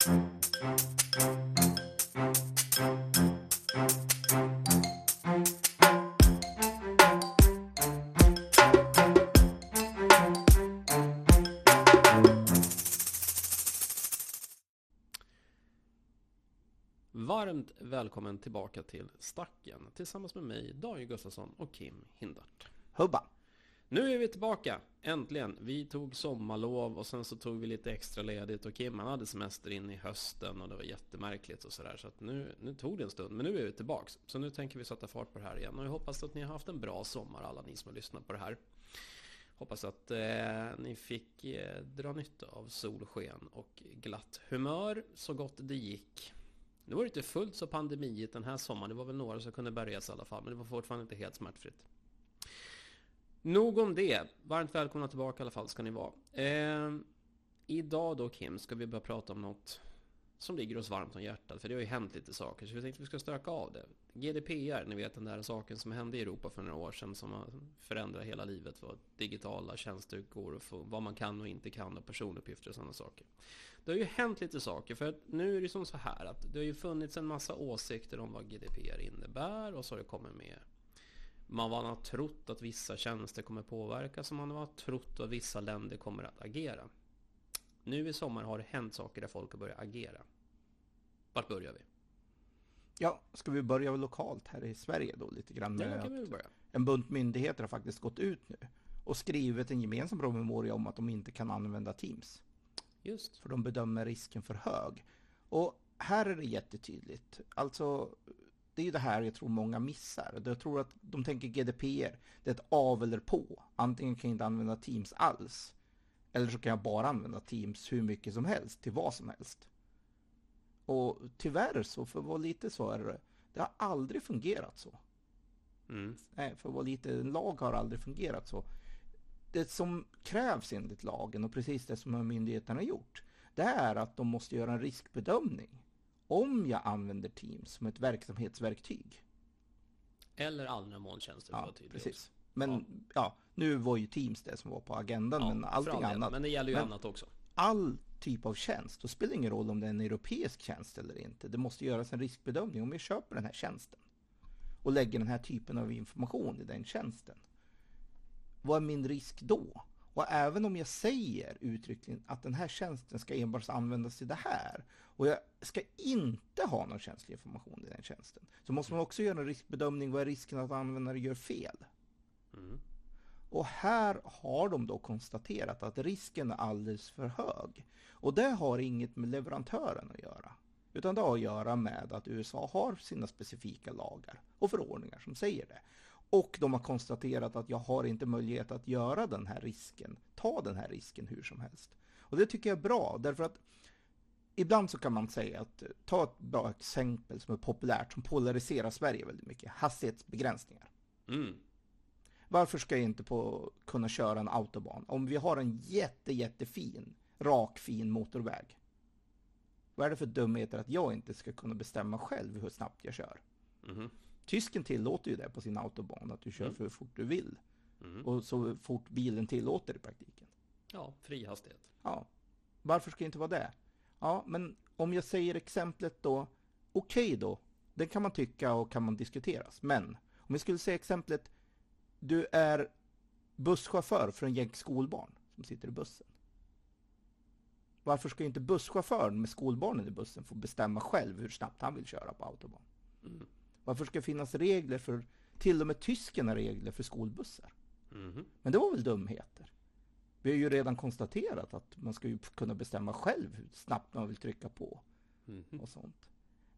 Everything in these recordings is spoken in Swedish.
Varmt välkommen tillbaka till Stacken tillsammans med mig, Daniel Gustafsson och Kim Hindart. Hubba! Nu är vi tillbaka, äntligen. Vi tog sommarlov och sen så tog vi lite extra ledigt och Kim han hade semester in i hösten och det var jättemärkligt och sådär. Så att nu, nu tog det en stund, men nu är vi tillbaks. Så nu tänker vi sätta fart på det här igen och jag hoppas att ni har haft en bra sommar alla ni som har lyssnat på det här. Hoppas att eh, ni fick eh, dra nytta av solsken och glatt humör så gott det gick. Nu var det inte fullt så pandemiet den här sommaren. Det var väl några som kunde bärgas i alla fall. Men det var fortfarande inte helt smärtfritt. Nog om det. Varmt välkomna tillbaka i alla fall ska ni vara. Eh, idag då Kim ska vi börja prata om något som ligger oss varmt om hjärtat. För det har ju hänt lite saker. Så vi tänkte att vi ska stöka av det. GDPR, ni vet den där saken som hände i Europa för några år sedan. Som förändrar hela livet. Vad digitala tjänster går och får, vad man kan och inte kan och personuppgifter och sådana saker. Det har ju hänt lite saker. För att nu är det som så här att det har ju funnits en massa åsikter om vad GDPR innebär. Och så har det kommit med man har trott att vissa tjänster kommer påverkas och man har trott att vissa länder kommer att agera. Nu i sommar har det hänt saker där folk har börjat agera. Vart börjar vi? Ja, ska vi börja lokalt här i Sverige då lite grann med ja, kan vi börja. en bunt myndigheter har faktiskt gått ut nu och skrivit en gemensam promemoria om att de inte kan använda Teams. Just. För de bedömer risken för hög. Och här är det jättetydligt. Alltså, det är ju det här jag tror många missar. Jag tror att de tänker GDPR, det är ett av eller på. Antingen kan jag inte använda Teams alls. Eller så kan jag bara använda Teams hur mycket som helst, till vad som helst. Och tyvärr så, för att vara lite så är det, det har aldrig fungerat så. Mm. Nej, för att vara lite, en lag har aldrig fungerat så. Det som krävs enligt lagen och precis det som myndigheten har gjort, det är att de måste göra en riskbedömning om jag använder Teams som ett verksamhetsverktyg. Eller allmänna molntjänster. Ja, precis. Men ja. ja. nu var ju Teams det som var på agendan, ja, men allting annat. Men det gäller ju men annat också. All typ av tjänst, då spelar det ingen roll om det är en europeisk tjänst eller inte. Det måste göras en riskbedömning om jag köper den här tjänsten och lägger den här typen av information i den tjänsten. Vad är min risk då? Och även om jag säger uttryckligen att den här tjänsten ska enbart användas till det här och jag ska inte ha någon känslig information i den tjänsten så måste man också göra en riskbedömning. Vad är risken att användare gör fel? Mm. Och här har de då konstaterat att risken är alldeles för hög. Och det har inget med leverantören att göra. Utan det har att göra med att USA har sina specifika lagar och förordningar som säger det. Och de har konstaterat att jag har inte möjlighet att göra den här risken, ta den här risken hur som helst. Och det tycker jag är bra, därför att ibland så kan man säga att, ta ett bra exempel som är populärt, som polariserar Sverige väldigt mycket, hastighetsbegränsningar. Mm. Varför ska jag inte på, kunna köra en autobahn? Om vi har en jätte, jättefin, rak, fin motorväg. Vad är det för dumheter att jag inte ska kunna bestämma själv hur snabbt jag kör? Mm. Tysken tillåter ju det på sin autobahn, att du kör mm. för hur fort du vill. Mm. Och så fort bilen tillåter i praktiken. Ja, fri hastighet. Ja. Varför ska det inte vara det? Ja, men om jag säger exemplet då, okej okay då, det kan man tycka och kan man diskuteras. Men om jag skulle säga exemplet, du är busschaufför för en gäng skolbarn som sitter i bussen. Varför ska inte busschauffören med skolbarnen i bussen få bestämma själv hur snabbt han vill köra på autobahn? Mm. Varför ska det finnas regler för, till och med tysken har regler för skolbussar? Mm. Men det var väl dumheter? Vi har ju redan konstaterat att man ska ju kunna bestämma själv hur snabbt man vill trycka på mm. och sånt.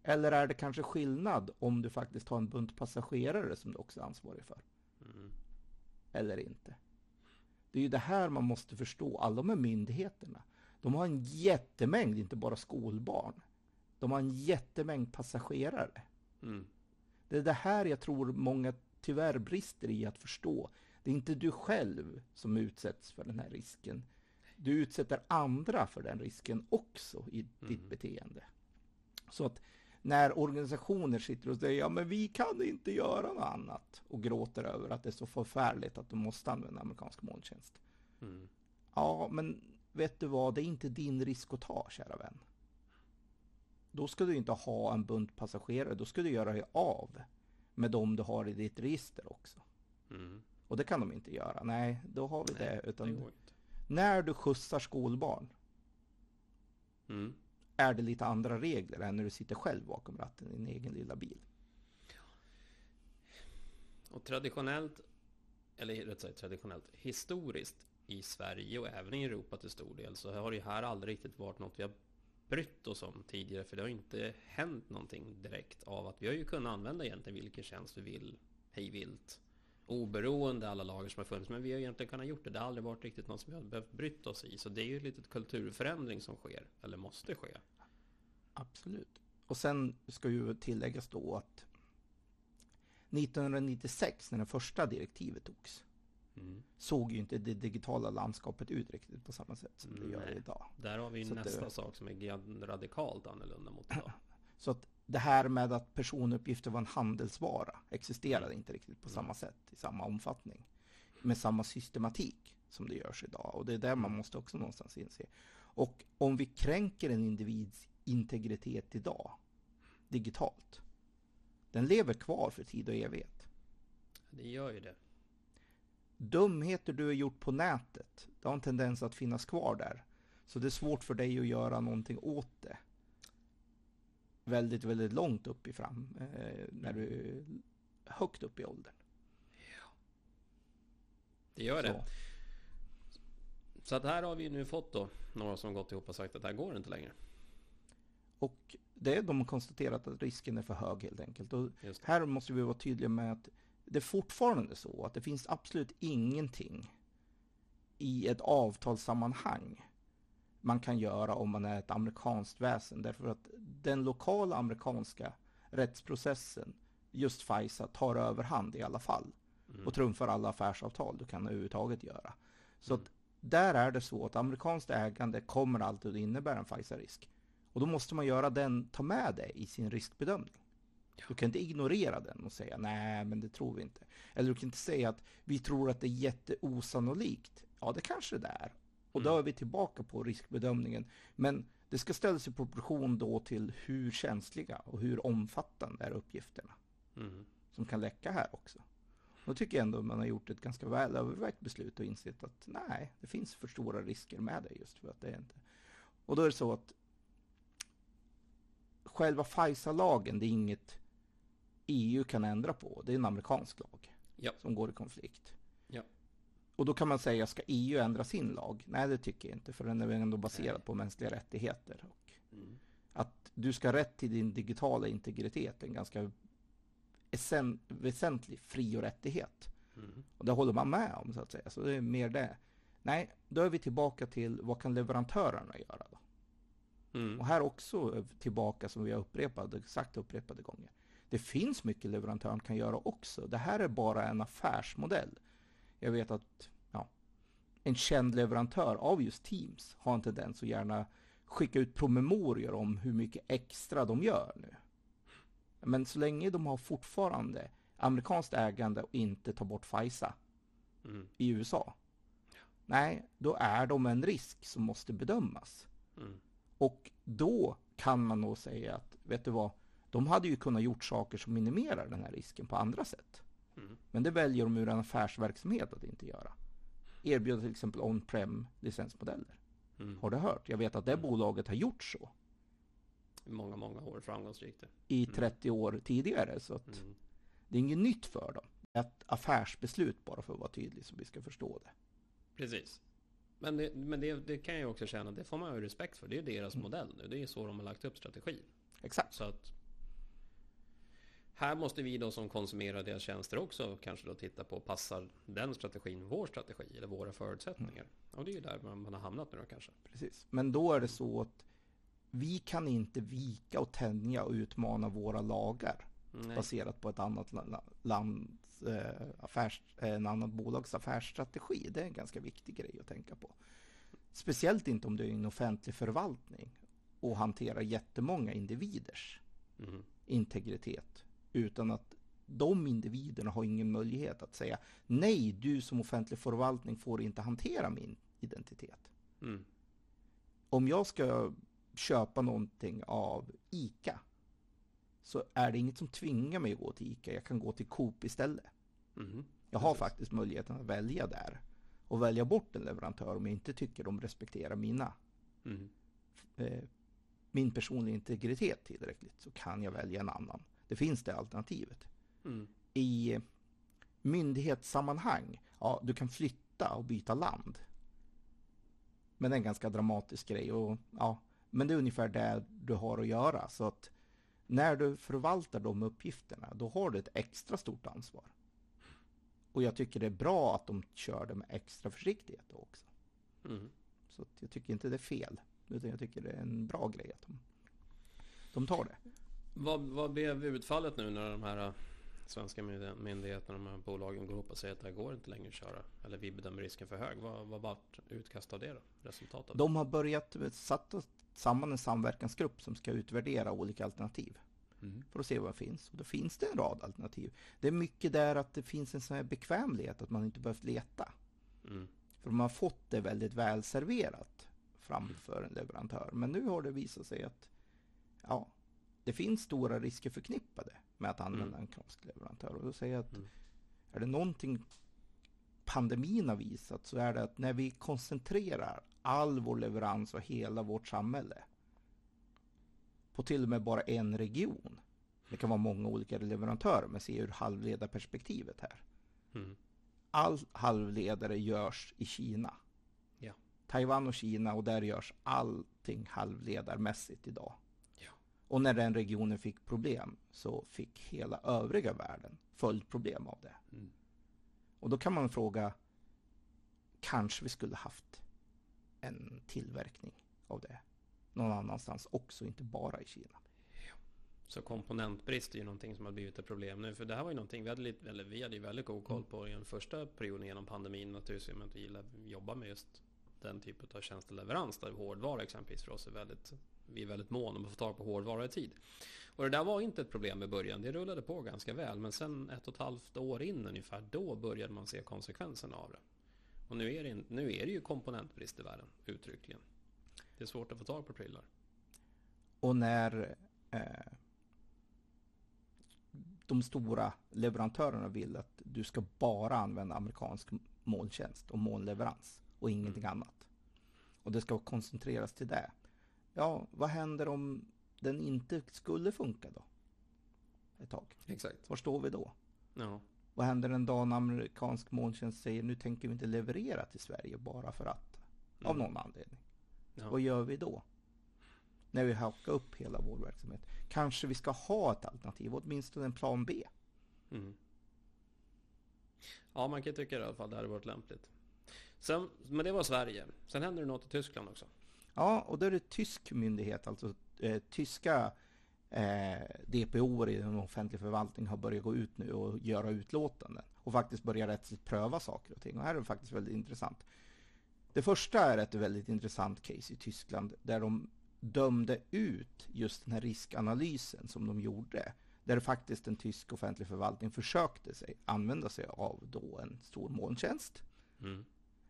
Eller är det kanske skillnad om du faktiskt har en bunt passagerare som du också är ansvarig för? Mm. Eller inte. Det är ju det här man måste förstå. Alla de här myndigheterna, de har en jättemängd, inte bara skolbarn. De har en jättemängd passagerare. Mm. Det är det här jag tror många tyvärr brister i att förstå. Det är inte du själv som utsätts för den här risken. Du utsätter andra för den risken också i ditt Mm. beteende. Så att när organisationer sitter och säger ja men vi kan inte göra något annat och gråter över att det är så förfärligt att de måste använda amerikansk molntjänst. Mm. Ja, men vet du vad, det är inte din risk att ta, kära vän. Då ska du inte ha en bunt passagerare, då ska du göra dig av med dem du har i ditt register också. Mm. Och det kan de inte göra. Nej, då har vi Nej, det. Utan det när du skjutsar skolbarn Mm. är det lite andra regler än när du sitter själv bakom ratten i din egen lilla bil. Och traditionellt, eller rätt sagt traditionellt, historiskt i Sverige och även i Europa till stor del så har det här aldrig riktigt varit något vi har brytt oss om tidigare för det har inte hänt någonting direkt av att vi har ju kunnat använda egentligen vilken tjänst vi vill hej vilt oberoende alla lager som har funnits men vi har egentligen kunnat gjort det. Det har aldrig varit riktigt något som vi har behövt brytt oss i så det är ju lite kulturförändring som sker eller måste ske. Absolut. Och sen ska ju tilläggas då att 1996 när det första direktivet togs Mm. såg ju inte det digitala landskapet ut riktigt på samma sätt som det gör Nej. idag. Där har vi ju Så nästa det- sak som är radikalt annorlunda mot idag. Så att det här med att personuppgifter var en handelsvara existerade inte riktigt på samma sätt i samma omfattning. Med samma systematik som det görs idag. Och det är där man måste också någonstans inse. Och om vi kränker en individs integritet idag, digitalt, den lever kvar för tid och evighet. Det gör ju det. Dumheter du har gjort på nätet, det har en tendens att finnas kvar där. Så det är svårt för dig att göra någonting åt det. Väldigt, väldigt långt upp i fram, eh, när du är högt upp i åldern. Det gör det. Så. Så att här har vi nu fått då några som gått ihop och sagt att det här går inte längre. Och det är de konstaterat att risken är för hög helt enkelt. Och här måste vi vara tydliga med att det är fortfarande så att det finns absolut ingenting i ett avtalssammanhang man kan göra om man är ett amerikanskt väsen. Därför att den lokala amerikanska rättsprocessen, just FISA, tar överhand i alla fall. Mm. Och trumfar alla affärsavtal du kan överhuvudtaget göra. Så att där är det så att amerikanskt ägande kommer alltid att innebära en FISA-risk. Och då måste man göra den, ta med det i sin riskbedömning. Du kan inte ignorera den och säga nej, men det tror vi inte. Eller du kan inte säga att vi tror att det är jätteosannolikt. Ja, det kanske det är. Och då Mm. är vi tillbaka på riskbedömningen. Men det ska ställas i proportion då till hur känsliga och hur omfattande är uppgifterna Mm. som kan läcka här också. Då tycker jag ändå man har gjort ett ganska väl övervägt beslut och insett att nej, det finns för stora risker med det just för att det är inte. Och då är det så att själva FISA-lagen, det är inget EU kan ändra på. Det är en amerikansk lag Ja. som går i konflikt. Ja. Och då kan man säga, ska EU ändra sin lag? Nej, det tycker jag inte, för den är väl ändå baserad Nej. på mänskliga rättigheter. Och Mm. att du ska ha rätt till din digitala integritet är en ganska väsentlig fri och rättighet. Mm. Och det håller man med om så att säga. Så det är mer det. Nej, då är vi tillbaka till vad kan leverantörerna göra då? Mm. Och här också vi tillbaka som vi har upprepat, sagt upprepade gånger. Det finns mycket leverantören kan göra också. Det här är bara en affärsmodell. Jag vet att ja, en känd leverantör av just Teams har en tendens att gärna skicka ut promemorior om hur mycket extra de gör nu. Men så länge de har fortfarande amerikanskt ägande och inte tar bort FISA Mm. i USA. Nej, då är de en risk som måste bedömas. Mm. Och då kan man nog säga att, vet du vad, de hade ju kunnat gjort saker som minimerar den här risken på andra sätt. Mm. Men det väljer de ur en affärsverksamhet att inte göra. Erbjuda till exempel on-prem licensmodeller. Mm. Har du hört? Jag vet att det bolaget har gjort så Många, många år framgångsrikt. det. i Mm. 30 år tidigare. Så att Mm. det är inget nytt för dem. Det är ett affärsbeslut bara för att vara tydlig så vi ska förstå det. Precis. Men, det, men det, det kan jag också känna, det får man ju respekt för. Det är deras Mm. modell nu. Det är så de har lagt upp strategin. Exakt. Så att här måste vi då som konsumerar deras tjänster också kanske då titta på passar den strategin vår strategi eller våra förutsättningar? Och det är ju där man, man har hamnat nu då kanske. Precis. Men då är det så att vi kan inte vika och tänja och utmana våra lagar Nej. baserat på ett annat la- la- lands eh, affärs, en annan bolags affärsstrategi. Det är en ganska viktig grej att tänka på. Speciellt inte om du är en offentlig förvaltning och hanterar jättemånga individers Mm. integritet utan att de individerna har ingen möjlighet att säga nej, du som offentlig förvaltning får inte hantera min identitet. Mm. Om jag ska köpa någonting av ICA så är det inget som tvingar mig att gå till ICA. Jag kan gå till Coop istället. Mhm. Jag har Precis. faktiskt möjligheten att välja där och välja bort en leverantör om jag inte tycker de respekterar mina Mhm. eh, min personliga integritet tillräckligt så kan jag välja en annan. Det finns det alternativet. Mm. I myndighetssammanhang, ja du kan flytta och byta land. Men det är en ganska dramatisk grej och ja, men det är ungefär det du har att göra så att när du förvaltar de uppgifterna då har du ett extra stort ansvar. Och jag tycker det är bra att de kör det med extra försiktighet då också. Mm. Så jag tycker inte det är fel. Utan jag tycker det är en bra grej att de, de tar det. Vad, vad blev utfallet nu när de här äh, svenska myndig- myndigheterna, de här bolagen går ihop och säger att det här går inte längre att köra? Eller vi bedömer risken för hög. Vad, vad vart utkast av det då? Resultat av det? De har börjat sätta samman en samverkansgrupp som ska utvärdera olika alternativ. Mm. För att se vad det finns. Och då finns det en rad alternativ. Det är mycket där att det finns en sån här bekvämlighet att man inte behövt leta. Mm. För man har fått det väldigt väl serverat framför en leverantör. Men nu har det visat sig att ja, det finns stora risker förknippade med att använda Mm. en amerikansk leverantör. Och då säger jag att Mm. är det någonting pandemin har visat så är det att när vi koncentrerar all vår leverans och hela vårt samhälle på till och med bara en region. Det kan vara många olika leverantörer, men se ur halvledarperspektivet här. Mm. All halvledare görs i Kina. Ja. Taiwan och Kina och där görs allting halvledarmässigt idag. Och när den regionen fick problem så fick hela övriga världen följdproblem av det. Mm. Och då kan man fråga, kanske vi skulle haft en tillverkning av det någon annanstans också, inte bara i Kina. Så komponentbrist är ju någonting som har blivit ett problem nu. För det här var ju någonting vi hade, lite, eller vi hade ju väldigt god koll på i den första perioden genom pandemin. Naturligtvis med att vi gillar att jobba med just den typen av tjänsteleverans. Där hårdvara exempelvis för oss är väldigt, vi är väldigt måna om att få tag på hårdvara i tid. Och det där var inte ett problem i början. Det rullade på ganska väl. Men sen ett och ett halvt år in ungefär, då började man se konsekvenserna av det. Och nu är det, nu är det ju komponentbrist i världen, uttryckligen. Det är svårt att få tag på prylar. Och när eh, de stora leverantörerna vill att du ska bara använda amerikansk molntjänst och molnleverans och ingenting annat. Och det ska koncentreras till det. Ja, vad händer om den inte skulle funka då? Ett tag. Exakt. Var står vi då? Ja. Vad händer en dag när amerikansk molntjänst säger nu tänker vi inte leverera till Sverige bara för att? Av Mm. någon anledning. Ja. Vad gör vi då? När vi hackar upp hela vår verksamhet. Kanske vi ska ha ett alternativ, åtminstone en plan B. Mm. Ja, man kan tycka i alla fall. Det hade varit lämpligt. Sen, men det var Sverige. Sen hände det något i Tyskland också. Ja, och då är det tysk myndighet, alltså eh, tyska eh, DPO i den offentliga förvaltningen har börjat gå ut nu och göra utlåtanden. Och faktiskt börja rättsligt pröva saker och ting. Och här är det faktiskt väldigt intressant. Det första är ett väldigt intressant case i Tyskland där de dömde ut just den här riskanalysen som de gjorde. Där faktiskt en tysk offentlig förvaltning försökte sig, använda sig av då en stor molntjänst. Mm.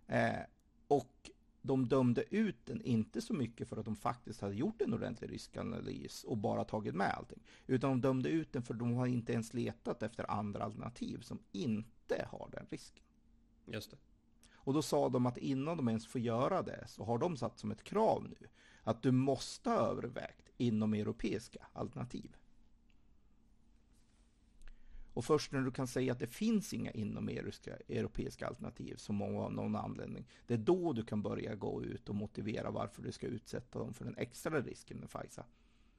Eh, och de dömde ut den inte så mycket för att de faktiskt hade gjort en ordentlig riskanalys och bara tagit med allting. Utan de dömde ut den för de har inte ens letat efter andra alternativ som inte har den risken. Just det. Och då sa de att innan de ens får göra det så har de satt som ett krav nu att du måste ha övervägt inom europeiska alternativ. Och först när du kan säga att det finns inga inom europeiska, alternativ som av någon anledning, det är då du kan börja gå ut och motivera varför du ska utsätta dem för den extra risken med Pfizer.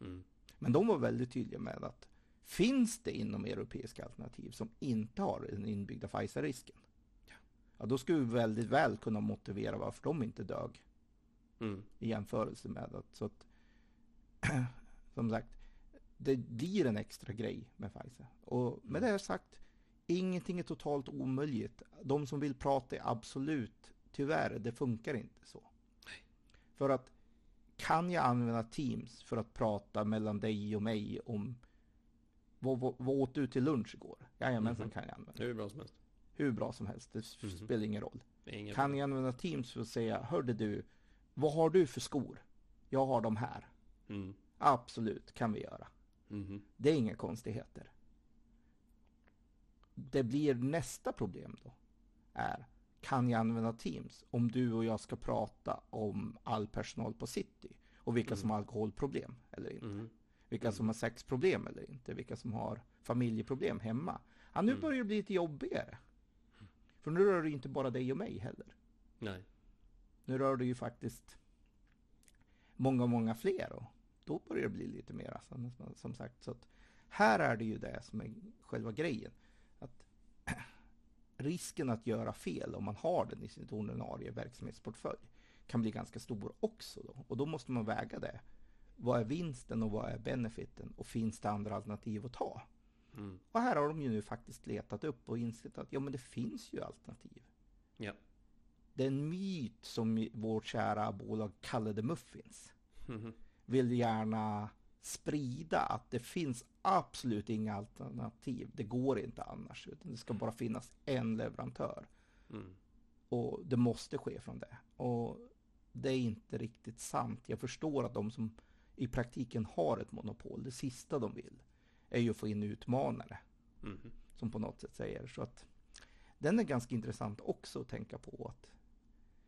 Mm. Men de var väldigt tydliga med att finns det inom europeiska alternativ som inte har den inbyggda Pfizer-risken, ja då skulle vi väldigt väl kunna motivera varför de inte dög Mm. i jämförelse med att, så att som sagt, det blir en extra grej med Pfizer. Och med det sagt, ingenting är totalt omöjligt. De som vill prata är absolut, tyvärr, det funkar inte så. För att kan jag använda Teams för att prata mellan dig och mig om vad, vad, vad åt du till lunch igår? Jajamensan Mhm. kan jag använda. Hur bra som helst. Hur bra som helst, det s- Mhm. spelar ingen roll. Ingen Kan jag använda Teams för att säga, hörde du, vad har du för skor? Jag har de här. Mm. Absolut, kan vi göra. Mhm. Det är inga konstigheter. Det blir nästa problem då. Är, kan jag använda Teams om du och jag ska prata om all personal på City? Och vilka som har alkoholproblem eller inte? Mm. Vilka som har sexproblem eller inte? Vilka som har familjeproblem hemma? Ja, nu börjar det bli lite jobbigare. För nu rör det inte bara dig och mig heller. Nej. Nu rör det ju faktiskt många, många fler och då börjar det bli lite mera som, som sagt. Så att här är det ju det som är själva grejen. Att risken att göra fel om man har den i sin ordinarie verksamhetsportfölj kan bli ganska stor också då. Och då måste man väga det. Vad är vinsten och vad är benefiten? Och finns det andra alternativ att ta? Mm. Och här har de ju nu faktiskt letat upp och insett att ja men det finns ju alternativ. Ja. Det är en myt som vårt kära bolag kallade Muffins Mhm. Vill gärna sprida att det finns absolut inga alternativ. Det går inte annars, utan det ska bara finnas en leverantör. Mm. Och det måste ske från det. Och det är inte riktigt sant. Jag förstår att de som i praktiken har ett monopol, det sista de vill är ju att få in utmanare Mhm. som på något sätt säger. Så att den är ganska intressant också att tänka på att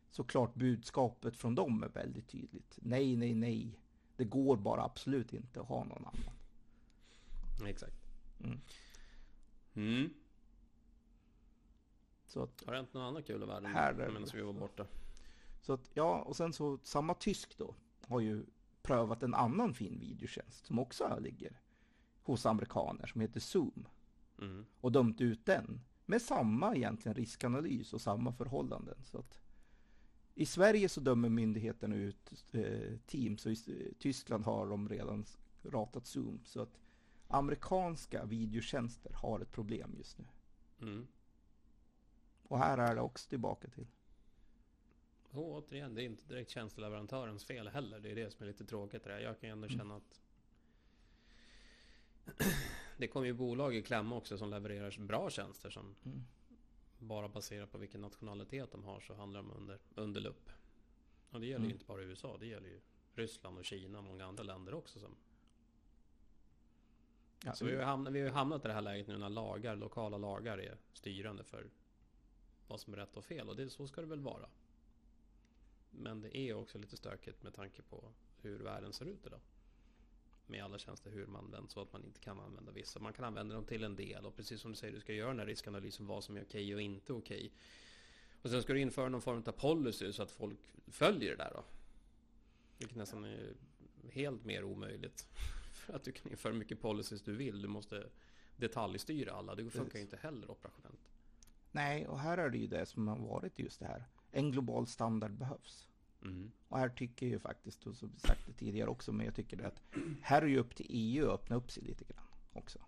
såklart budskapet från dem är väldigt tydligt. Nej, nej, nej. Det går bara absolut inte att ha någon annan. Exakt. Mm. Mm. Så att, Har det hänt något annat kul i världen medan vi var borta? så att, ja, och sen så samma tysk då har ju prövat en annan fin videotjänst som också ligger hos amerikaner som heter Zoom Mm. och dömt ut den med samma egentligen riskanalys och samma förhållanden. Så att I Sverige så dömer myndigheterna ut eh, Teams och i Tyskland har de redan ratat Zoom. Så att amerikanska videotjänster har ett problem just nu. Mm. Och här är det också tillbaka till. Och återigen, det är inte direkt tjänsteleverantörens fel heller. Det är det som är lite tråkigt. Där. Jag kan ju ändå Mm. känna att det kommer ju bolag i kläm också som levererar bra tjänster som Mm. Bara baserat på vilken nationalitet de har så handlar de under, under lupp. Och det gäller Mm. ju inte bara USA, det gäller ju Ryssland och Kina och många andra länder också. Som. Ja, Så vi har, hamnat, vi har hamnat i det här läget nu när lagar, lokala lagar är styrande för vad som är rätt och fel. Och det, så ska det väl vara. Men det är också lite stökigt med tanke på hur världen ser ut idag. Med alla tjänster, hur man använder så att man inte kan använda vissa. Man kan använda dem till en del och precis som du säger, du ska göra den här riskanalysen vad som är okej och inte okej. Och sen ska du införa någon form av policy så att folk följer det där då. Vilket nästan är helt mer omöjligt. För att du kan införa hur mycket policies du vill. Du måste detaljstyra alla. Det funkar Precis. ju inte heller operationellt. Nej, och här är det ju det som har varit just det här. En global standard behövs. Mm. Och här tycker jag ju faktiskt, och som sagt det tidigare också, men jag tycker det att här är ju upp till EU att öppna upp sig lite grann också.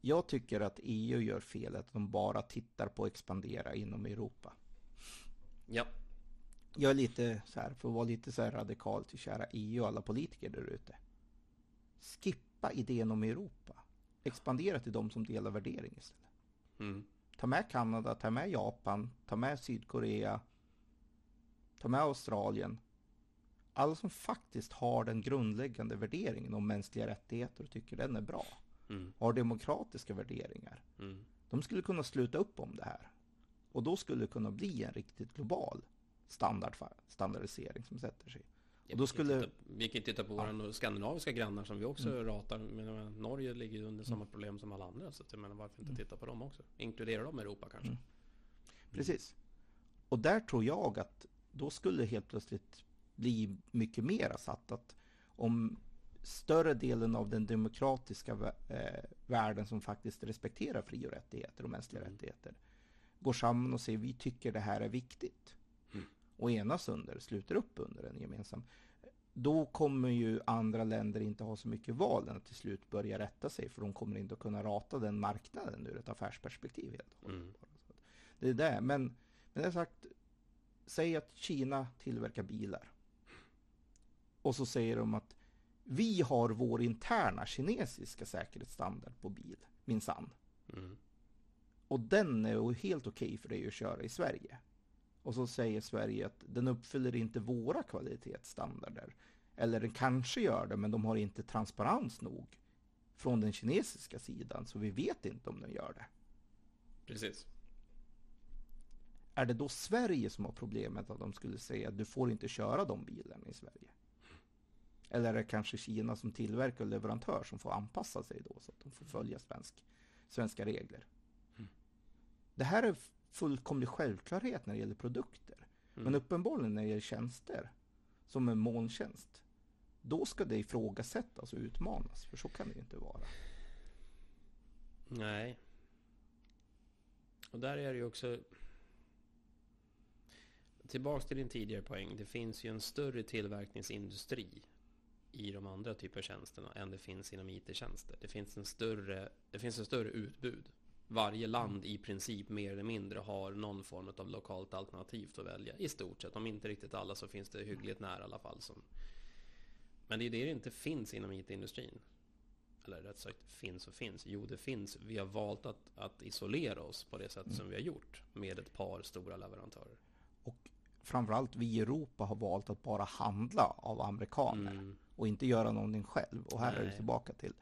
Jag tycker att EU gör fel att de bara tittar på att expandera inom Europa. Ja. Jag är lite så här, för att vara lite så här radikal till kära EU och alla politiker där ute. Skippa idén om Europa. Expandera till de som delar värdering istället. Mm. Ta med Kanada, ta med Japan, ta med Sydkorea, ta med Australien. Alla som faktiskt har den grundläggande värderingen om mänskliga rättigheter och tycker den är bra. Mm. Har demokratiska värderingar. Mm. De skulle kunna sluta upp om det här. Och då skulle det kunna bli en riktigt global standard, standardisering som sätter sig. Ja, Och då vi kan skulle- titta, vi kan titta på våra skandinaviska grannar som vi också Mm. ratar. Men Norge ligger ju under samma problem som alla andra. Så jag menar, varför inte titta på dem också? Inkludera dem i Europa kanske. Mm. Precis. Och där tror jag att då skulle helt plötsligt bli mycket mera satt att om större delen av den demokratiska eh, världen som faktiskt respekterar fri och rättigheter och mänskliga Mm. rättigheter går samman och säger vi tycker det här är viktigt Mm. och enas under, sluter upp under en gemensam då kommer ju andra länder inte ha så mycket val än att till slut börja rätta sig för de kommer inte att kunna rata den marknaden ur ett affärsperspektiv helt och hållet. Mm. Det är det, men, men det är sagt, säg att Kina tillverkar bilar. Och så säger de att vi har vår interna kinesiska säkerhetsstandard på bil, minsann. Mm. Och den är helt okej för dig att köra i Sverige. Och så säger Sverige att den uppfyller inte våra kvalitetsstandarder. Eller den kanske gör det, men de har inte transparens nog från den kinesiska sidan, så vi vet inte om den gör det. Precis. Är det då Sverige som har problemet att de skulle säga att du får inte köra de bilarna i Sverige? Eller är det kanske Kina som tillverkare och leverantör som får anpassa sig då så att de får följa svensk, svenska regler? Mm. Det här är fullkomlig självklarhet när det gäller produkter. Mm. Men uppenbarligen när det gäller tjänster, som en molntjänst, då ska det ifrågasättas och utmanas. För så kan det inte vara. Nej. Och där är det ju också... Tillbaks till din tidigare poäng. Det finns ju en större tillverkningsindustri i de andra typer av tjänsterna än det finns inom IT-tjänster. Det finns en större, det finns en större utbud. Varje land i princip mer eller mindre har någon form av lokalt alternativ att välja. I stort sett. Om inte riktigt alla så finns det hyggligt nära i alla fall. Som... Men det är det det inte finns inom IT-industrin. Eller rätt sagt finns och finns. Jo det finns. Vi har valt att, att isolera oss på det sätt som vi har gjort. Med ett par stora leverantörer. Och framförallt vi i Europa har valt att bara handla av amerikaner. Mm och inte göra någonting själv. Och här Nej. är det tillbaka till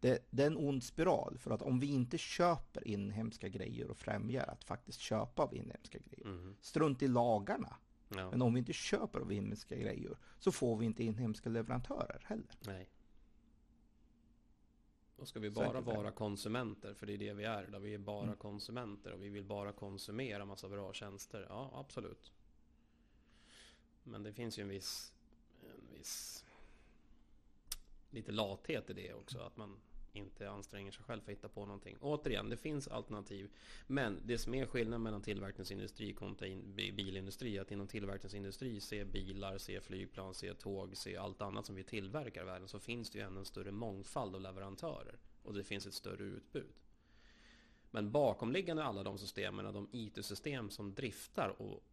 det, det, är en ond spiral för att om vi inte köper inhemska grejer och främjar att faktiskt köpa av inhemska grejer. Mm. Strunt i lagarna. Ja. Men om vi inte köper av inhemska grejer så får vi inte inhemska leverantörer heller. Nej. Då ska vi bara vara konsumenter, för det är det vi är. Då vi är bara mm. konsumenter och vi vill bara konsumera massa bra tjänster. Ja, absolut. Men det finns ju en viss, en viss lite lathet i det också. Att man inte anstränger sig själv för att hitta på någonting. Återigen, det finns alternativ. Men det som är skillnaden mellan tillverkningsindustri kontra bilindustri är att inom tillverkningsindustri, se bilar, se flygplan, se tåg, se allt annat som vi tillverkar i världen så finns det ju ändå en större mångfald av leverantörer. Och det finns ett större utbud. Men bakomliggande alla de systemen, de IT-system som driftar och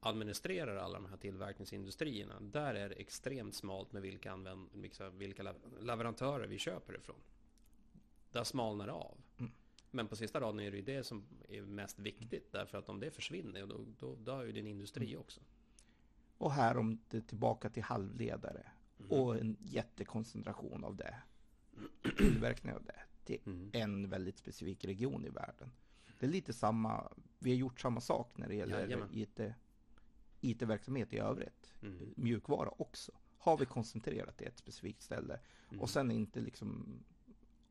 administrerar alla de här tillverkningsindustrierna. Där är det extremt smalt med vilka, använd, vilka leverantörer vi köper ifrån. Där smalnar det av. Mm. Men på sista raden är det ju det som är mest viktigt. Därför att om det försvinner, då, då dör ju din industri mm. också. Och här om det tillbaka till halvledare. Mm. Och en jättekoncentration av det. Tillverkning av det. Till mm. en väldigt specifik region i världen. Det är lite samma, vi har gjort samma sak när det gäller Jajamän. IT IT-verksamhet i övrigt, mm. mjukvara också, har vi koncentrerat till ett specifikt ställe. Mm. Och sen inte liksom,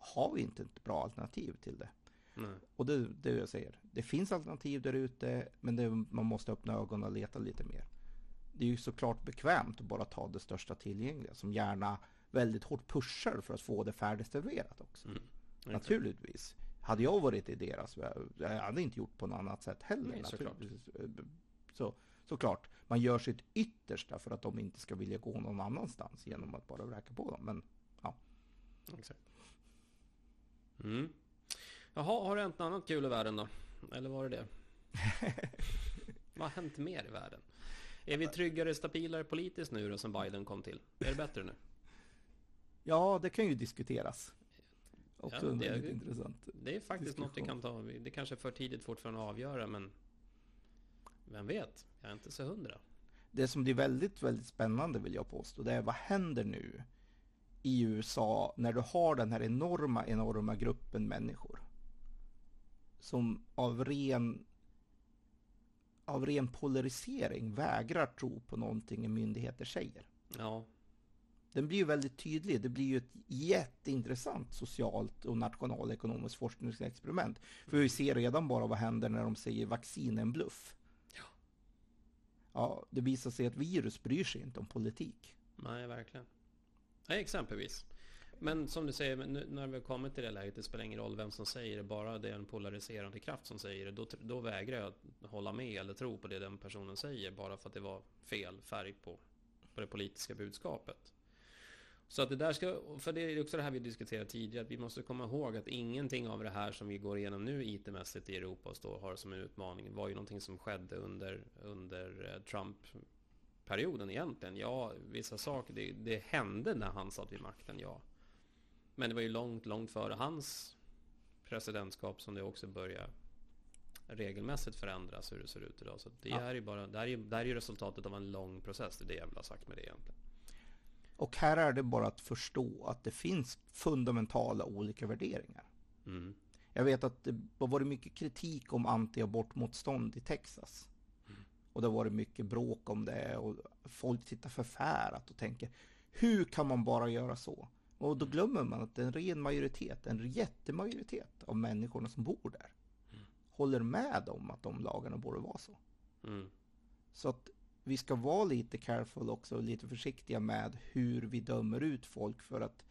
har vi inte ett bra alternativ till det. Nej. Och det är det jag säger, det finns alternativ där ute, men det, man måste öppna ögonen och leta lite mer. Det är ju såklart bekvämt att bara ta det största tillgängliga, som gärna väldigt hårt pushar för att få det färdigserverat också. Mm. Naturligtvis. Hade jag varit i deras jag hade inte gjort på något annat sätt heller. Nej, naturligtvis. Så, såklart, man gör sitt yttersta för att de inte ska vilja gå någon annanstans genom att bara vräka på dem. Men ja. Exakt. Mm. Jaha, har det hänt något annat kul i världen då? Eller var det det? Vad har hänt mer i världen? Är vi tryggare, stabilare politiskt nu då sen Biden kom till? Är det bättre nu? Ja, det kan ju diskuteras. Också ja, det, är, intressant det är faktiskt diskussion. något vi kan ta. Det kanske är för tidigt fortfarande att avgöra, men vem vet? Jag är inte så hundra. Det som blir väldigt, väldigt spännande vill jag påstå, det är vad händer nu i USA när du har den här enorma, enorma gruppen människor som av ren av ren polarisering vägrar tro på någonting myndigheter säger. Ja. Den blir ju väldigt tydlig. Det blir ju ett jätteintressant socialt och nationalekonomiskt forskningsexperiment. För vi ser redan bara vad händer när de säger vaccin är en bluff ja, det visar sig att virus bryr sig inte om politik. Nej, verkligen. Nej, exempelvis. Men som du säger, nu, när vi har kommit till det läget, det spelar ingen roll vem som säger det, bara det är en polariserande kraft som säger det, då, då vägrar jag att hålla med eller tro på det den personen säger, bara för att det var fel färg på, på det politiska budskapet. Så att det där ska, för det är också det här vi diskuterade tidigare, att vi måste komma ihåg att ingenting av det här som vi går igenom nu IT-mässigt i Europa och står, har som en utmaning var ju någonting som skedde under, under eh, Trump Trump-perioden egentligen. Ja, vissa saker, det, det hände när han satt vid makten, ja. Men det var ju långt, långt före hans presidentskap som det också började regelmässigt förändras hur det ser ut idag. Så det, ja. är ju bara, det, här är, det här är resultatet av en lång process, det är det jag vill ha sagt med det egentligen. Och här är det bara att förstå att det finns fundamentala olika värderingar. Mm. Jag vet att det har varit mycket kritik om anti-abortmotstånd i Texas. Och det har varit mycket bråk om det och folk tittar förfärat och tänker hur kan man bara göra så? Och då glömmer man att en ren majoritet, en jättemajoritet av människorna som bor där Mm. håller med om att de lagarna borde vara så. Mm. Så att vi ska vara lite careful också och lite försiktiga med hur vi dömer ut folk för att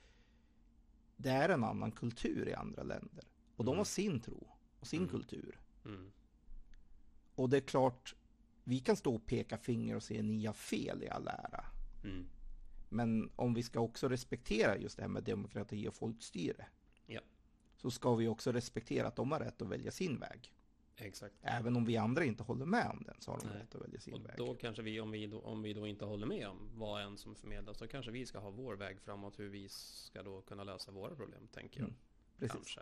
det är en annan kultur i andra länder. Och de Mm. har sin tro och sin Mm. kultur. Mm. Och det är klart, vi kan stå och peka finger och säga ni har fel i all ära. Mm. Men om vi ska också respektera just det här med demokrati och folkstyre. Ja. Så ska vi också respektera att de har rätt att välja sin väg. Exakt. Även om vi andra inte håller med om den så har de Nej. rätt att välja sin Och väg. då kanske vi, om vi då, om vi då inte håller med om vad än som förmedlas, så kanske vi ska ha vår väg framåt hur vi ska då kunna lösa våra problem, tänker jag. Mm, Precis. Kanske.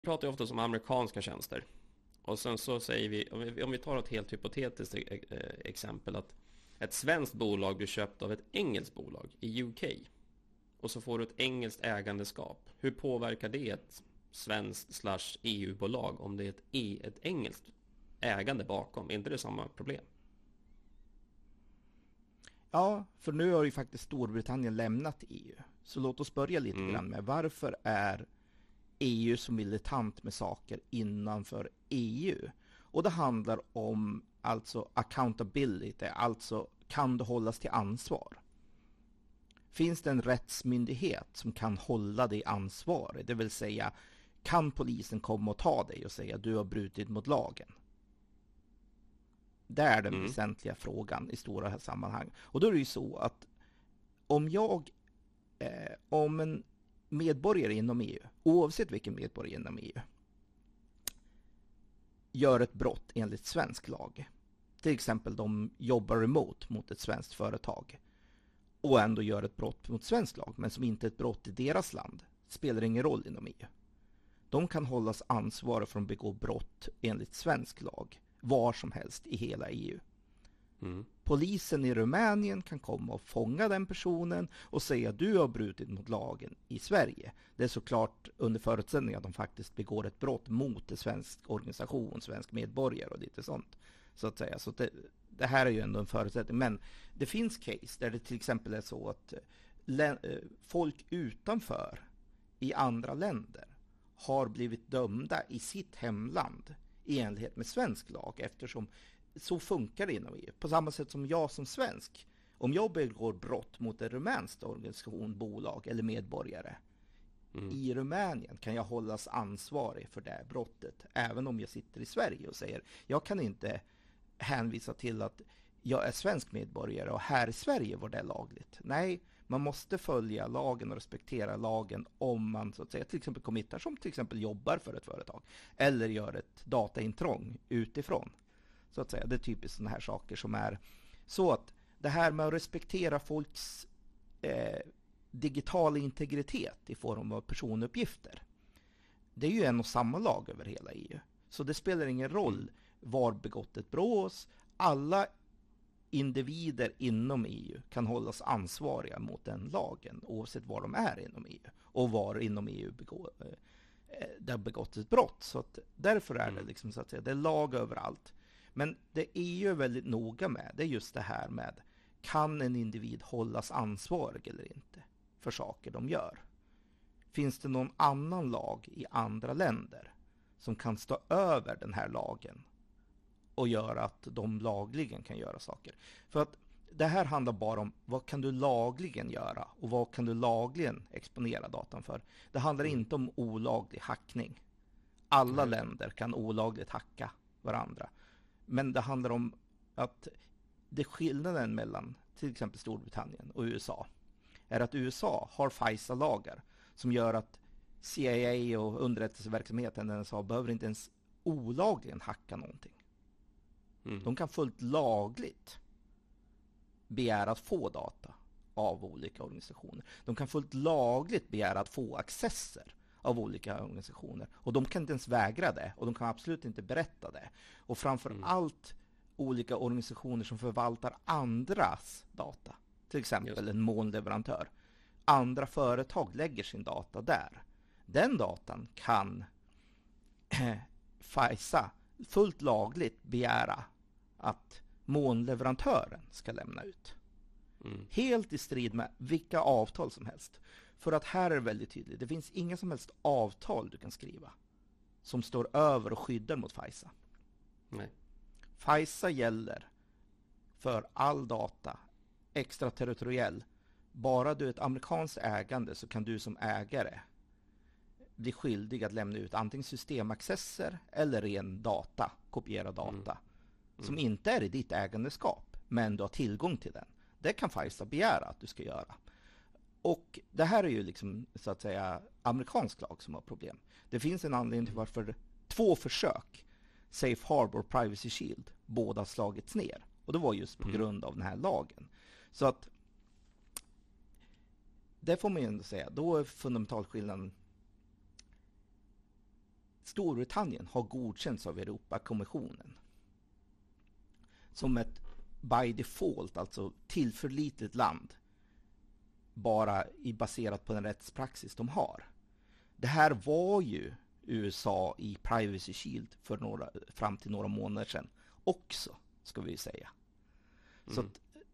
Vi pratar ju ofta om amerikanska tjänster. Och sen så säger vi, om vi, om vi tar ett helt hypotetiskt eh, eh, exempel att ett svenskt bolag blir köpt av ett engelskt bolag i UK. Och så får du ett engelskt ägandeskap. Hur påverkar det ett svenskt slash EU-bolag om det är ett, e, ett engelskt ägande bakom? Är inte det samma problem? Ja, för nu har ju faktiskt Storbritannien lämnat EU. Så låt oss börja lite Mm. grann med varför är EU så militant med saker innanför EU? Och det handlar om alltså accountability, alltså kan det hållas till ansvar? Finns det en rättsmyndighet som kan hålla dig ansvarig? Det vill säga, kan polisen komma och ta dig och säga du har brutit mot lagen? Det är den Mm. väsentliga frågan i stora sammanhang. Och då är det ju så att om jag, eh, om en medborgare inom EU, oavsett vilken medborgare inom EU, gör ett brott enligt svensk lag, till exempel de jobbar remote mot ett svenskt företag och ändå gör ett brott mot svensk lag, men som inte är ett brott i deras land, spelar ingen roll inom EU. De kan hållas ansvariga för att begå brott enligt svensk lag, var som helst i hela EU. Mm. Polisen i Rumänien kan komma och fånga den personen och säga att du har brutit mot lagen i Sverige. Det är såklart under förutsättning att de faktiskt begår ett brott mot en svensk organisation, svensk medborgare och lite sånt. Så att säga. Så det, det här är ju ändå en förutsättning. Men det finns case där det till exempel är så att eh, eh, folk utanför i andra länder har blivit dömda i sitt hemland i enlighet med svensk lag eftersom så funkar det inom EU. På samma sätt som jag som svensk, om jag begår brott mot en rumänsk organisation, bolag eller medborgare Mm. i Rumänien kan jag hållas ansvarig för det brottet, även om jag sitter i Sverige och säger jag kan inte hänvisa till att jag är svensk medborgare och här i Sverige var det lagligt. Nej, man måste följa lagen och respektera lagen om man så att säga till exempel committar som till exempel jobbar för ett företag eller gör ett dataintrång utifrån. Så att säga. Det är typiskt sådana här saker som är så att det här med att respektera folks eh, digitala integritet i form av personuppgifter. Det är ju en och samma lag över hela EU. Så det spelar ingen roll var begåttet brås. Alla individer inom EU kan hållas ansvariga mot den lagen oavsett var de är inom EU och var inom EU begå, eh, det har begåtts ett brott. Så att därför är det Mm. liksom så att säga, det är lag överallt. Men det EU är väldigt noga med, det är just det här med kan en individ hållas ansvarig eller inte för saker de gör? Finns det någon annan lag i andra länder som kan stå över den här lagen och göra att de lagligen kan göra saker? För att det här handlar bara om vad kan du lagligen göra och vad kan du lagligen exponera datan för? Det handlar Mm. inte om olaglig hackning. Alla Nej. länder kan olagligt hacka varandra. Men det handlar om att det skillnaden mellan till exempel Storbritannien och USA är att USA har FISA-lagar som gör att CIA och underrättelseverksamheten i USA behöver inte ens olagligen hacka någonting. Mm. De kan fullt lagligt begära att få data av olika organisationer. De kan fullt lagligt begära att få accesser av olika organisationer. Och de kan inte ens vägra det och de kan absolut inte berätta det. Och framför Mm. allt olika organisationer som förvaltar andras data. till exempel en molnleverantör. Andra företag lägger sin data där. Den datan kan FISA fullt lagligt begära att molnleverantören ska lämna ut. Mm. Helt i strid med vilka avtal som helst. För att här är det väldigt tydligt, det finns inga som helst avtal du kan skriva som står över och skyddar mot FISA. Nej. FISA gäller för all data, extraterritoriell. Bara du är ett amerikanskt ägande så kan du som ägare bli skyldig att lämna ut antingen systemaccesser eller ren data, kopiera data, mm. Mm. som inte är i ditt ägandeskap, men du har tillgång till den. Det kan FISA begära att du ska göra. Och det här är ju liksom så att säga amerikansk lag som har problem. Det finns en anledning till varför två försök, Safe Harbor och Privacy Shield, båda slagits ner. Och det var just på mm. grund av den här lagen. Så att det får man ju ändå säga, då är fundamentalskillnaden Storbritannien har godkänts av Europakommissionen som ett by default, alltså tillförlitligt land bara i baserat på den rättspraxis de har. Det här var ju USA i Privacy Shield för några, fram till några månader sedan också, ska vi säga. Mm. Så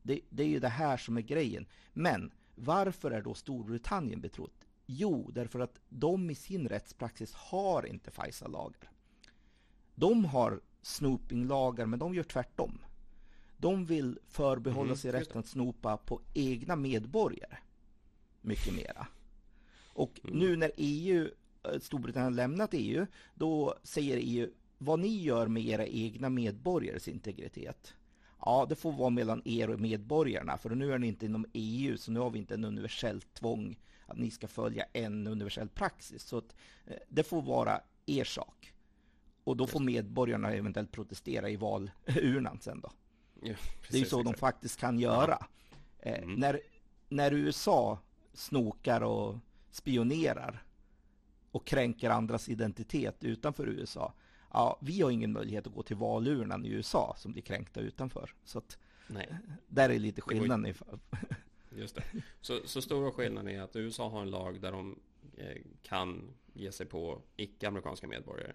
det, det, är ju det här som är grejen. Men varför är då Storbritannien betrott? Jo, därför att de i sin rättspraxis har inte FISA-lagar. De har snooping-lagar, men de gör tvärtom. De vill förbehålla mm, sig rätten att snopa på egna medborgare. Mycket mera. Och mm. nu när EU, eh, Storbritannien har lämnat EU, då säger EU vad ni gör med era egna medborgares integritet. Ja, det får vara mellan er och medborgarna, för nu är ni inte inom EU, så nu har vi inte en universell tvång att ni ska följa en universell praxis. Så att, eh, det får vara er sak. Och då får medborgarna eventuellt protestera i valurnan sen då. Ja, precis, det är ju så exakt. de faktiskt kan göra. Eh, mm. när, när USA snokar och spionerar och kränker andras identitet utanför USA. Ja, vi har ingen möjlighet att gå till valurnan i USA som blir kränkta utanför. Så att, Nej. där är lite skillnaden. Just det. Så, så stora skillnaden är att USA har en lag där de eh, kan ge sig på icke-amerikanska medborgare.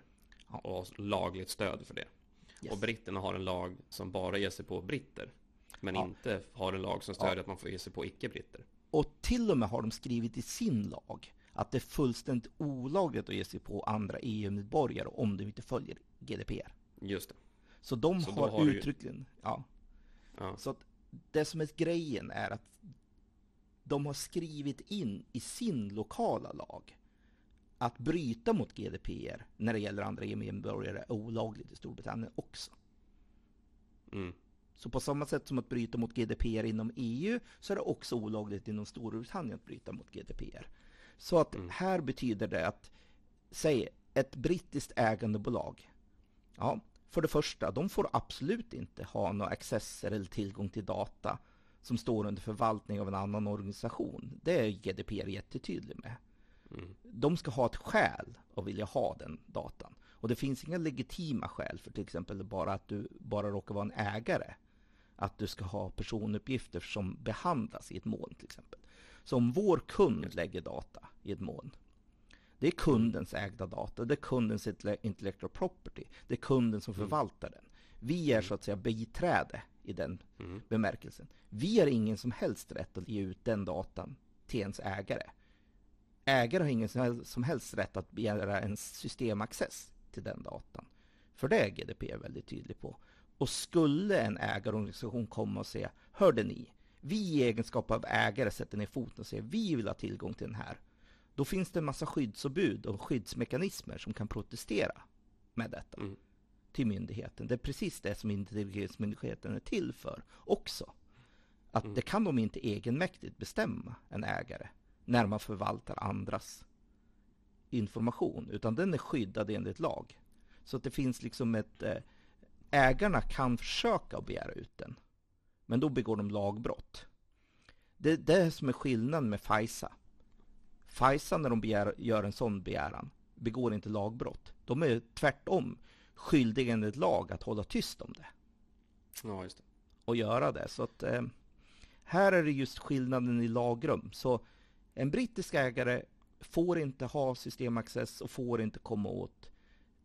Ja. Och har lagligt stöd för det. Yes. Och britterna har en lag som bara ger sig på britter. Men ja. inte har en lag som stödjer ja. att man får ge sig på icke-britter. Och till och med har de skrivit i sin lag att det är fullständigt olagligt att ge sig på andra EU-medborgare om de inte följer GDPR. Just det. Så de så har, har uttryckligen, ju... ja. ja. Så att det som är grejen är att de har skrivit in i sin lokala lag att bryta mot GDPR när det gäller andra EU-medborgare är olagligt i Storbritannien också. Mm. Så på samma sätt som att bryta mot GDPR inom EU så är det också olagligt inom Storbritannien att bryta mot GDPR. Så att mm. här betyder det att, säg ett brittiskt ägandebolag. Ja, för det första, de får absolut inte ha några accesser eller tillgång till data som står under förvaltning av en annan organisation. Det är GDPR jättetydlig med. Mm. De ska ha ett skäl att vilja ha den datan. Och det finns inga legitima skäl för till exempel bara att du bara råkar vara en ägare att du ska ha personuppgifter som behandlas i ett moln till exempel. Så om vår kund lägger data i ett moln, det är kundens ägda data, det är kundens intellectual property, det är kunden som mm. förvaltar den. Vi är så att säga biträde i den mm. bemärkelsen. Vi har ingen som helst rätt att ge ut den datan till ens ägare. Ägare har ingen som helst rätt att begära en systemaccess till den datan. För det är GDPR väldigt tydlig på. Och skulle en ägarorganisation komma och säga, hörde ni, vi i egenskap av ägare sätter ner foten och säger, vi vill ha tillgång till den här. Då finns det en massa skyddsombud och skyddsmekanismer som kan protestera med detta mm. till myndigheten. Det är precis det som integritetsmyndigheten är till för också. Att mm. det kan de inte egenmäktigt bestämma, en ägare, när man förvaltar andras information, utan den är skyddad enligt lag. Så att det finns liksom ett eh, ägarna kan försöka begära ut den. Men då begår de lagbrott. Det är det som är skillnaden med FISA. FISA när de begär, gör en sån begäran begår inte lagbrott. De är tvärtom skyldiga enligt lag att hålla tyst om det. Ja, just det. Och göra det. Så att, eh, här är det just skillnaden i lagrum. Så en brittisk ägare får inte ha systemaccess och får inte komma åt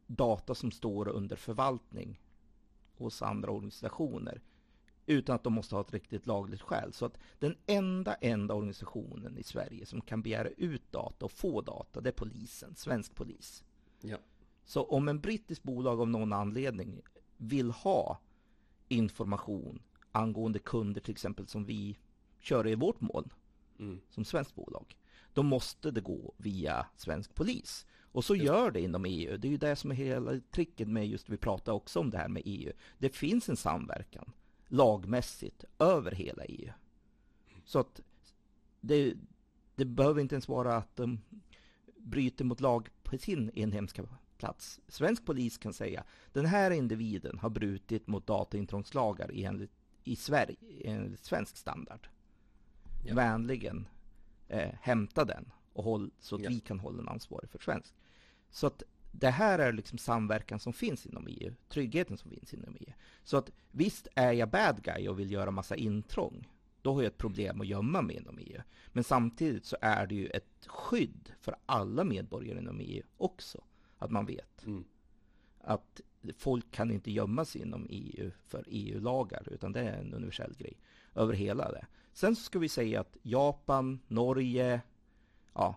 data som står under förvaltning hos andra organisationer utan att de måste ha ett riktigt lagligt skäl. Så att den enda, enda organisationen i Sverige som kan begära ut data och få data, det är polisen, svensk polis. Ja. Så om en brittisk bolag av någon anledning vill ha information angående kunder till exempel som vi kör i vårt moln Mm. som svenskt bolag, då måste det gå via svensk polis. Och så gör det inom EU. Det är ju det som är hela tricket med just, vi pratar också om det här med EU. Det finns en samverkan lagmässigt över hela EU. Så att det, det behöver inte ens vara att de bryter mot lag på sin inhemska plats. Svensk polis kan säga den här individen har brutit mot dataintrångslagar enligt, i Sverige enligt svensk standard. Ja. Vänligen eh, hämta den och håll, så att Ja. vi kan hålla den ansvarig för svensk. Så att det här är liksom samverkan som finns inom EU, tryggheten som finns inom EU. Så att visst är jag bad guy och vill göra massa intrång, då har jag ett problem att gömma mig inom EU. Men samtidigt så är det ju ett skydd för alla medborgare inom EU också, att man vet Mm. att folk kan inte gömma sig inom EU för EU-lagar, utan det är en universell grej över hela det. Sen så ska vi säga att Japan, Norge, ja,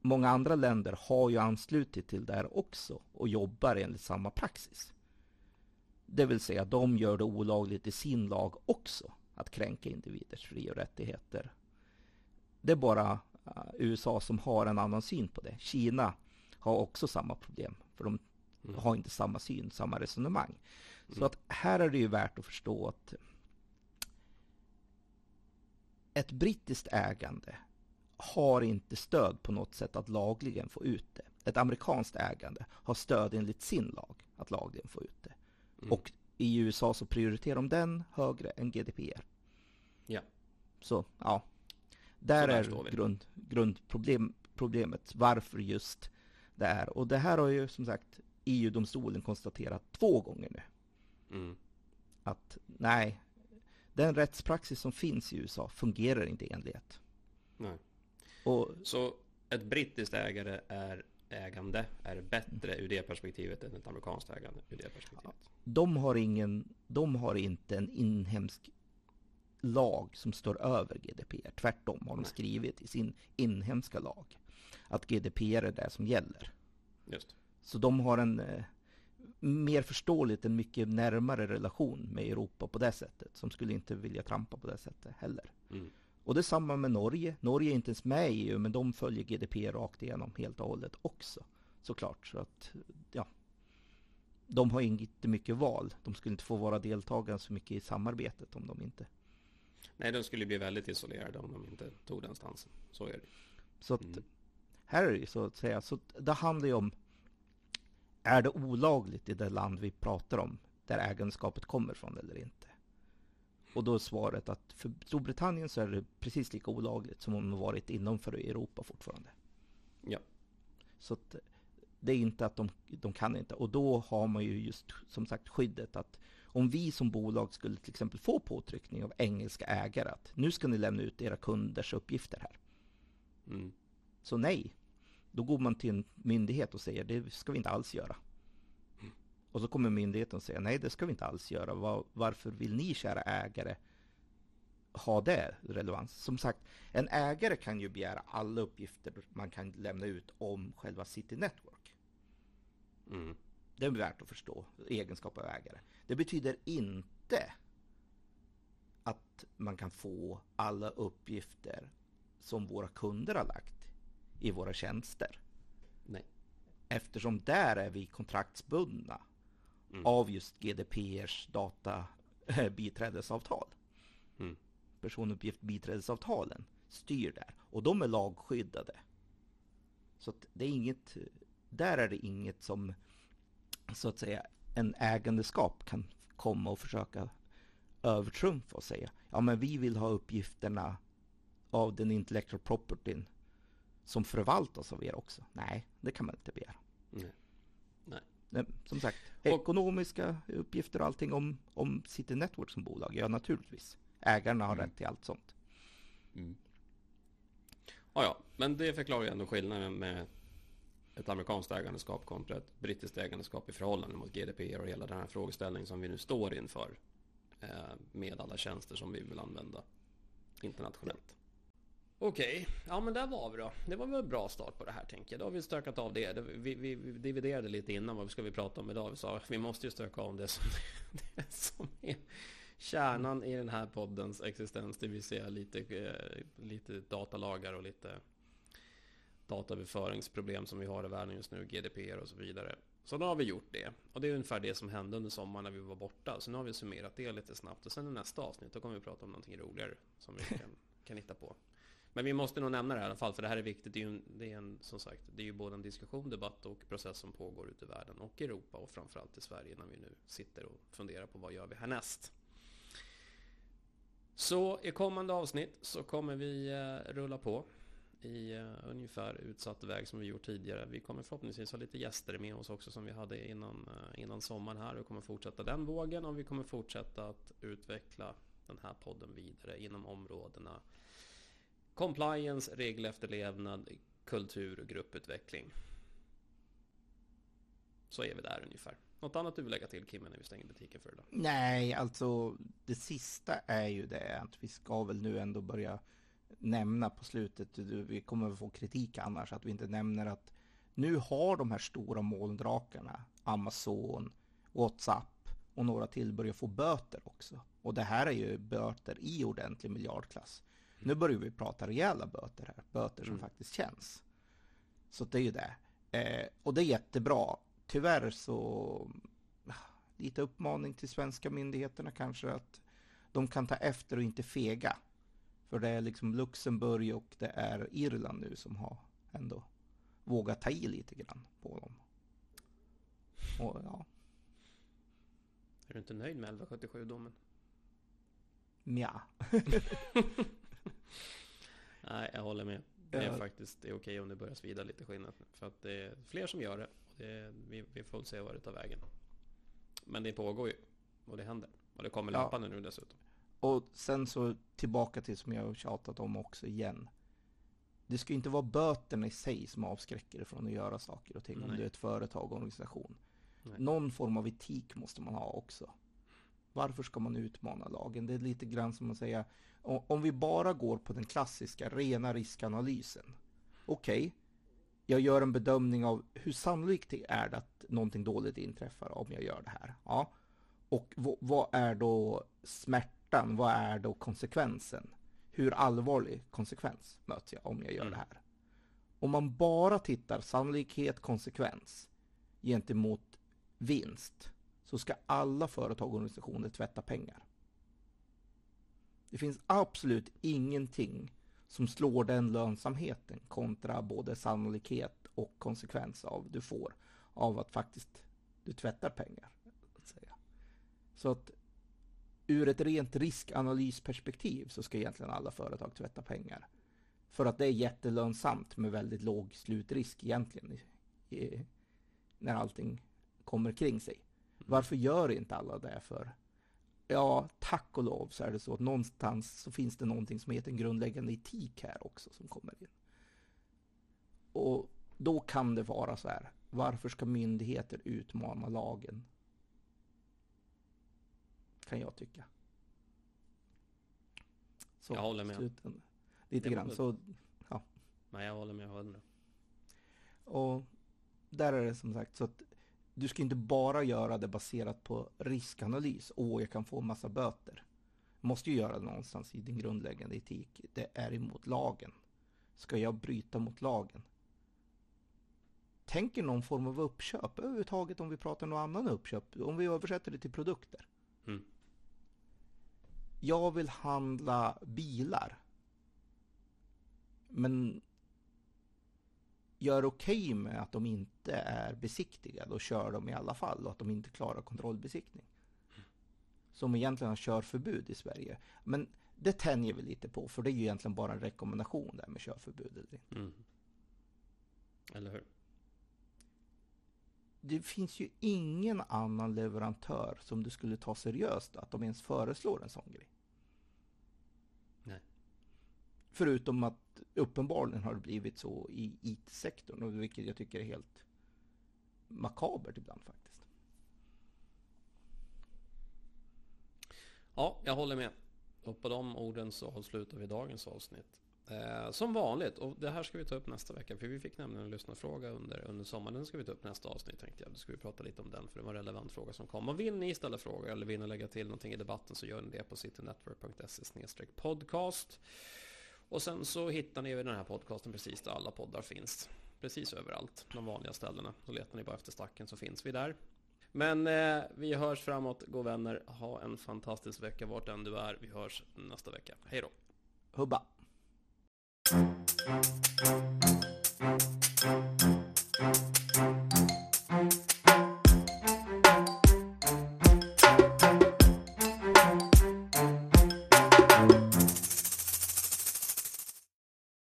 många andra länder har ju anslutit till det här också och jobbar enligt samma praxis. Det vill säga, de gör det olagligt i sin lag också att kränka individers fri och rättigheter. Det är bara eh, USA som har en annan syn på det. Kina har också samma problem, för de Mm. har inte samma syn, samma resonemang. Så Mm. att här är det ju värt att förstå att ett brittiskt ägande har inte stöd på något sätt att lagligen få ut det. Ett amerikanskt ägande har stöd enligt sin lag att lagligen få ut det. Mm. Och i USA så prioriterar de den högre än GDPR. Ja. Så ja, där, Så där är grund, grundproblem, problemet varför just det är. Och det här har ju som sagt EU-domstolen konstaterat två gånger nu. Mm. Att nej, den rättspraxis som finns i USA fungerar inte i enlighet. Nej. Och Så ett brittiskt ägare är ägande är bättre ur det perspektivet än ett amerikanskt ägande ur det perspektivet. de har, ingen, de har inte en inhemsk lag som står över GDPR. Tvärtom har de Nej. skrivit i sin inhemska lag att GDPR är det som gäller. Just. Så de har en eh, mer förståeligt en mycket närmare relation med Europa på det sättet. Som skulle inte vilja trampa på det sättet heller. Mm. Och det är samma med Norge. Norge är inte ens med i EU, men de följer GDPR rakt igenom helt och hållet också. Såklart. Så att, ja. De har inte mycket val. De skulle inte få vara deltagare så mycket i samarbetet om de inte. Nej, de skulle bli väldigt isolerade om de inte tog den stansen. Så är det. Så att, Mm. här är det så att säga. Så det handlar ju om, är det olagligt i det land vi pratar om, där ägandeskapet kommer från eller inte? Och då är svaret att för Storbritannien så är det precis lika olagligt som om de varit innanför Europa fortfarande. Ja. Så att det är inte att de, de kan inte. Och då har man ju just som sagt skyddet att om vi som bolag skulle till exempel få påtryckning av engelska ägare att nu ska ni lämna ut era kunders uppgifter här. Mm. Så nej, då går man till en myndighet och säger det ska vi inte alls göra. Och så kommer myndigheten och säger nej, det ska vi inte alls göra. Va- varför vill ni kära ägare ha det relevans? Som sagt, en ägare kan ju begära alla uppgifter man kan lämna ut om själva City Network. Mm. Det är värt att förstå, egenskap av ägare. Det betyder inte att man kan få alla uppgifter som våra kunder har lagt i våra tjänster. Nej. Eftersom där är vi kontraktsbundna Mm. av just GDPRs data eh, biträdesavtal. Mm. Personuppgift biträdesavtalen styr där och de är lagskyddade. Så det är inget, där är det inget som så att säga en ägandeskap kan komma och försöka övertrumfa och säga ja men vi vill ha uppgifterna av den intellectual propertyn som förvaltas av er också. Nej, det kan man inte begära. Nej. Som sagt, ekonomiska uppgifter och allting om, om City Network som bolag, ja naturligtvis. Ägarna har rätt till allt sånt. Mm. Ja, ja, men det förklarar ju ändå skillnaden med ett amerikanskt ägandeskap kontra ett brittiskt ägandeskap i förhållande mot GDPR och hela den här frågeställningen som vi nu står inför. Eh, med alla tjänster som vi vill använda internationellt. Okej, okay. ja men där var vi då. Det var väl en bra start på det här tänker jag. Då har vi stökat av det. Vi, vi, vi dividerade lite innan vad ska vi prata om idag. Vi sa att vi måste ju stöka av det som, det som är kärnan i den här poddens existens. Det vill säga lite, eh, lite datalagar och lite dataöverföringsproblem som vi har i världen just nu, GDPR och så vidare. Så nu har vi gjort det. Och det är ungefär det som hände under sommaren när vi var borta. Så nu har vi summerat det lite snabbt. Och sen i nästa avsnitt, då kommer vi prata om någonting roligare som vi kan, kan hitta på. Men vi måste nog nämna det här i alla fall, för det här är viktigt. Det är ju, det är en, som sagt, det är ju både en diskussion, debatt och process som pågår ute i världen och Europa och framförallt i Sverige när vi nu sitter och funderar på vad gör vi härnäst. Så i kommande avsnitt så kommer vi eh, rulla på i eh, ungefär utsatt väg som vi gjort tidigare. Vi kommer förhoppningsvis ha lite gäster med oss också som vi hade innan, eh, innan sommaren här. och kommer fortsätta den vågen och vi kommer fortsätta att utveckla den här podden vidare inom områdena compliance, regelefterlevnad, kultur och grupputveckling. Så är vi där ungefär. Något annat du vill lägga till Kim när vi stänger butiken för idag? Nej, alltså det sista är ju det att vi ska väl nu ändå börja nämna på slutet, vi kommer få kritik annars, att vi inte nämner att nu har de här stora molndrakarna, Amazon, WhatsApp och några till börjat få böter också. Och det här är ju böter i ordentlig miljardklass. Nu börjar vi prata rejäla böter här, böter som mm. faktiskt känns. Så det är ju det. Eh, och det är jättebra. Tyvärr så lite uppmaning till svenska myndigheterna kanske att de kan ta efter och inte fega. För det är liksom Luxemburg och det är Irland nu som har ändå vågat ta i lite grann på dem. Och, ja. Är du inte nöjd med 1177-domen? Nja. Nej, jag håller med. Det är faktiskt det är okej om det börjar svida lite skinnet. För att det är fler som gör det. Och det är, vi, vi får se vad det tar vägen. Men det pågår ju. Och det händer. Och det kommer löpande ja. nu dessutom. Och sen så tillbaka till som jag har tjatat om också igen. Det ska inte vara böterna i sig som avskräcker från att göra saker och ting. Nej. Om du är ett företag och organisation. Nej. Någon form av etik måste man ha också. Varför ska man utmana lagen? Det är lite grann som att säga om vi bara går på den klassiska rena riskanalysen. Okej, okay, jag gör en bedömning av hur sannolikt det är att någonting dåligt inträffar om jag gör det här. Ja. Och vad är då smärtan? Vad är då konsekvensen? Hur allvarlig konsekvens möter jag om jag gör mm. det här? Om man bara tittar sannolikhet, konsekvens gentemot vinst så ska alla företag och organisationer tvätta pengar. Det finns absolut ingenting som slår den lönsamheten kontra både sannolikhet och konsekvens av du får av att faktiskt du tvättar pengar. Att säga. Så att ur ett rent riskanalysperspektiv så ska egentligen alla företag tvätta pengar. För att det är jättelönsamt med väldigt låg slutrisk egentligen. I, i, när allting kommer kring sig. Varför gör inte alla det för? Ja, tack och lov så är det så att någonstans så finns det någonting som heter en grundläggande etik här också som kommer in. Och då kan det vara så här. Varför ska myndigheter utmana lagen? Kan jag tycka. Så, jag håller med. Sluten, lite jag grann. Så, ja. Nej, jag håller med. Jag håller med. Och där är det som sagt så att du ska inte bara göra det baserat på riskanalys. Åh, jag kan få en massa böter. Måste ju göra det någonstans i din grundläggande etik. Det är emot lagen. Ska jag bryta mot lagen? Tänk någon form av uppköp överhuvudtaget om vi pratar någon annan uppköp. Om vi översätter det till produkter. Mm. Jag vill handla bilar. Men gör okej okay med att de inte är besiktigade och kör dem i alla fall och att de inte klarar kontrollbesiktning. Som egentligen har körförbud i Sverige. Men det tänjer vi lite på för det är ju egentligen bara en rekommendation där med körförbud eller inte. Mm. Eller hur? Det finns ju ingen annan leverantör som du skulle ta seriöst att de ens föreslår en sån grej. Förutom att uppenbarligen har det blivit så i IT-sektorn, vilket jag tycker är helt makabert ibland faktiskt. Ja, jag håller med. Och på de orden så avslutar vi dagens avsnitt. Eh, som vanligt, och det här ska vi ta upp nästa vecka, för vi fick nämligen en lyssnarfråga under, under sommaren. Den ska vi ta upp nästa avsnitt tänkte jag. Då ska vi prata lite om den, för det var en relevant fråga som kom. Och vill ni ställa frågor eller vill ni lägga till någonting i debatten så gör ni det på citynetwork.se podcast. Och sen så hittar ni den här podcasten precis där alla poddar finns. Precis överallt, de vanliga ställena. Så letar ni bara efter stacken så finns vi där. Men eh, vi hörs framåt, gå vänner. Ha en fantastisk vecka vart än du är. Vi hörs nästa vecka. Hej då! Hubba! Thank you.